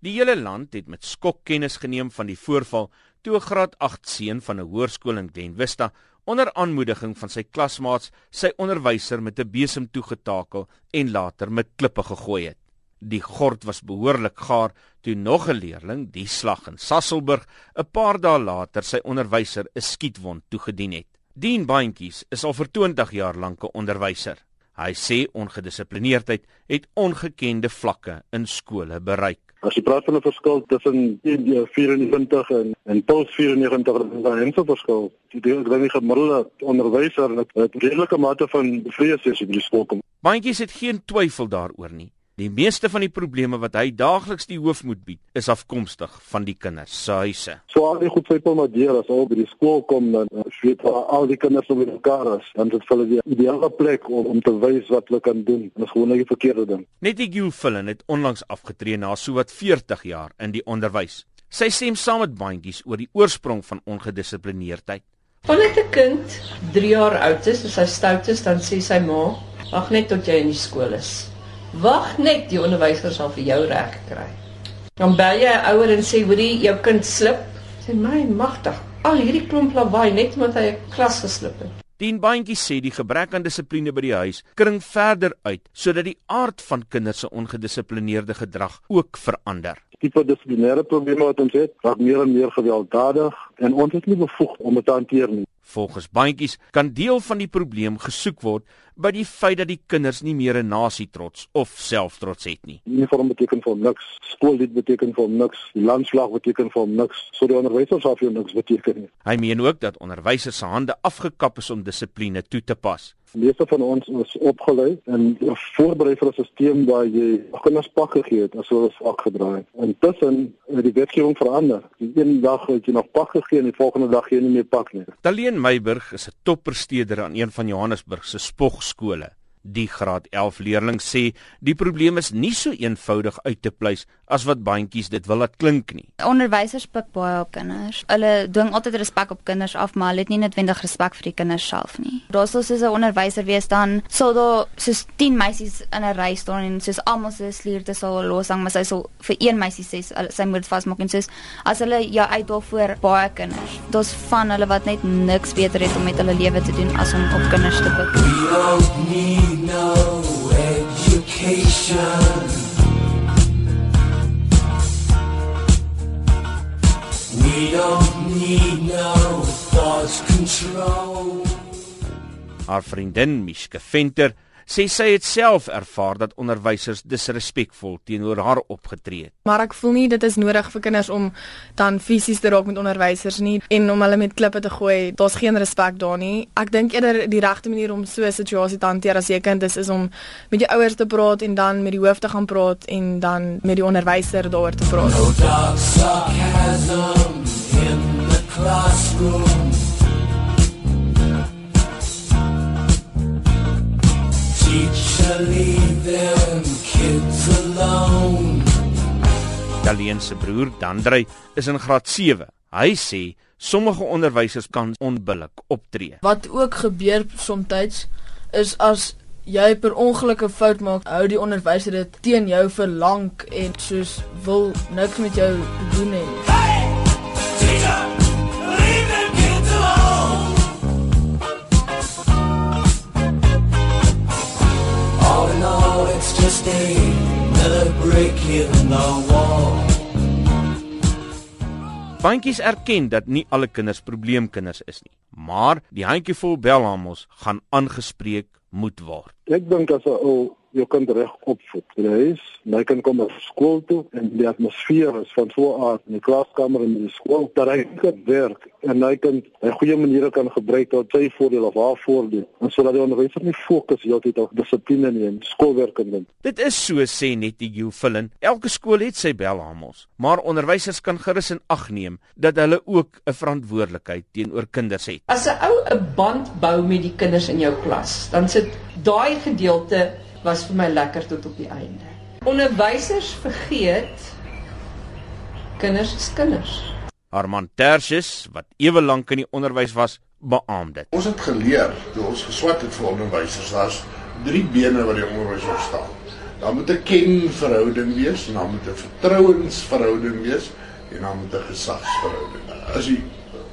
Die hele land het met skok kennis geneem van die voorval toe 'n graad 8 seun van 'n hoërskool in Glenvista onder aanmoediging van sy klasmaats sy onderwyser met 'n besem toegetakel en later met klippe gegooi het. Die gord was behoorlik gaar toe nog 'n leerling, die slag in Sasselburg, 'n paar dae later sy onderwyser 'n skietwond toegedien het. Dean Baantjies is al vir 20 jaar lank 'n onderwyser. Hy sê ongedissiplineerdheid het ongekende vlakke in skole bereik. As jy praat van 'n verskil tussen 24 en en post 94, dan is daar 'n verskil. Die is dat die gemiddelde onderwyser 'n redelike mate van vrees is op die skool kom. Baantjies het geen twyfel daaroor nie. Die meeste van die probleme wat hy daagliks die hoof moet bied, is afkomstig van die kinders se huise. So al die goed sypel maar deur as al by die skool kom dan weet al die kinders om in mekaar is, dan dit hulle die ideale plek om om te wys wat hulle kan doen. Dit is gewoon 'n verkeerde ding. Net die Gill Fillen het onlangs afgetree na sowat 40 jaar in die onderwys. Sy stem saam met bandjies oor die oorsprong van ongedissiplineerdheid. Wanneer 'n kind 3 jaar oud is, as hy stout is, dan sê sy ma: "Wag net tot jy in die skool is." Wag net, die onderwyser sal vir jou reg kry. Dan bel jy 'n ouer en sê, "Hoorie, jou kind slip." Sê my magtig. Al hierdie klomp lawaai net omdat hy 'n klas geslip het. Dien Baantjie sê die gebrek aan dissipline by die huis kring verder uit sodat die aard van kinders se ongedissiplineerde gedrag ook verander. Die dissiplinêre probleme wat ons het, raak meer en meer gewelddadig en ons is nie bevoeg om dit te hanteer nie. Volgens bandjies kan deel van die probleem gesoek word by die feit dat die kinders nie meer 'n nasietrots of selftrots het nie. Uniform beteken vir niks, skoollied beteken vir niks, landslag beteken vir niks, so die onderwysers af jou niks beteken nie. Hy meen ook dat onderwysers se hande afgekap is om dissipline toe te pas. Meeste van ons is opgelei en voorberei vir 'n stelsel waar jy kinders pak gegee het as hulle swak gedraai. Intussen het die wetgewing verander. Die een dag het jy nog pak gegee en die volgende dag gee jy nie meer pak nie. Daleen Meiburg is 'n toppresteerder aan een van Johannesburg se spogskole. Die graad 11 leerling sê die probleem is nie so eenvoudig uit te pleis as wat bandjies dit wil laat klink nie. Onderwysers pik baie op kinders. Hulle dwing altyd respek op kinders af, maar hulle het nie noodwendig respek vir die kinders self nie. Daar sou soos 'n onderwyser wees dan sou daar soos 10 meisies in 'n ry staan en soos almal se slierte sal loshang, maar sy sal vir een meisie sê sy moet vasmaak en soos as hulle jou uitdaag voor baie kinders. Daar's van hulle wat net niks beter het om met hulle lewe te doen as om op kinders te pik no education. We don't need no thought control. Haar vriendin Mishke Venter sê sy het self ervaar dat onderwysers disrespekvol teenoor haar opgetree het. Maar ek voel nie dit is nodig vir kinders om dan fisies te raak met onderwysers nie en om hulle met klippe te gooi. Daar's geen respek daar nie. Ek dink eerder die regte manier om so 'n situasie te hanteer as jy kind is is om met jou ouers te praat en dan met die hoof te gaan praat en dan met die onderwyser daaroor te praat. No dark sarcasm in the classroom. Daleen se broer Dandrey is in graad 7. Hy sê sommige onderwysers kan onbillik optree. Wat ook gebeur soms is as jy per ongeluk 'n fout maak, hou die onderwyser dit teen jou vir lank en soos wil niks met jou doen hê. Hey! Teacher! Just another break in the wall. Bankies erken dat nie alle kinders probleemkinders is nie, maar die handjievol belhamos gaan aangespreek moet word. Ek dink as 'n ou jou kind reg opvoed. Hy is, hy kan kom na skool toe en die atmosfeer is van so 'n aard in die klaskamer en in die skool dat hy kan werk en hy kan 'n goeie maniere kan gebruik tot sy voordeel of haar voordeel. En sodat die onderwyser nie fokus heeltyd op dissipline nie en skoolwerk en dit. Dit is so sê net die Gilfillen. Elke skool het sy belhamos, maar onderwysers kan gerus in ag neem dat hulle ook 'n verantwoordelikheid teenoor kinders het. As 'n ou 'n band bou met die kinders in jou klas, dan sit daai gedeelte was vir my lekker tot op die einde. Onderwysers vergeet kinders is kinders. Armand Tersius wat ewe lank in die onderwys was, beamoed dit. Ons het geleer toe ons geswat het vir onderwysers was drie bene wat die onderwyser staan. Daar moet 'n kenverhouding wees, en dan moet 'n vertrouensverhouding wees en dan moet 'n gesagsverhouding. As die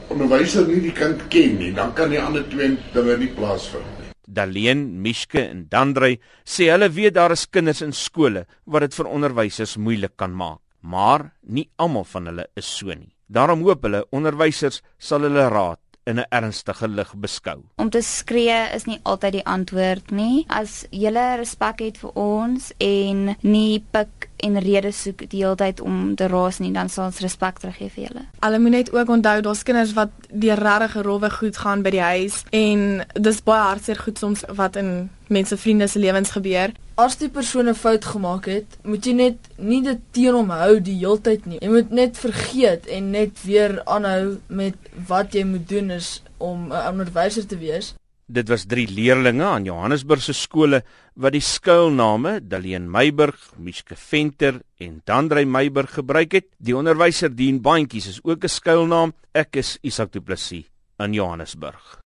onderwyser nie die kind ken nie, dan kan die ander twee dinge nie plaasvind nie. Daleen, Mishke en Dandrey sê hulle weet daar is kinders in skole wat dit vir onderwysers moeilik kan maak, maar nie almal van hulle is so nie. Daarom hoop hulle onderwysers sal hulle raad in 'n ernstige lig beskou. Om te skree is nie altyd die antwoord nie. As jy respek het vir ons en nie pik en redes soek die hele tyd om te raas nie, dan sal ons respek teruggee vir julle. Hulle moet net ook onthou daar's kinders wat deur regtig rowwe goed gaan by die huis en dis baie hartseer goed soms wat in mense vriende se lewens gebeur. As die persoon 'n fout gemaak het, moet jy net nie dit teen hom hou die heeltyd nie. Jy moet net vergeet en net weer aanhou met wat jy moet doen is om 'n onderwyser te wees. Dit was drie leerdlinge aan Johannesburg se skole wat die skuilname Daleen Meiburg, Mishke Venter en Dandrey Meiburg gebruik het. Die onderwyser Dien Bandjies is ook 'n skuilnaam. Ek is Isak Du Plessis in Johannesburg.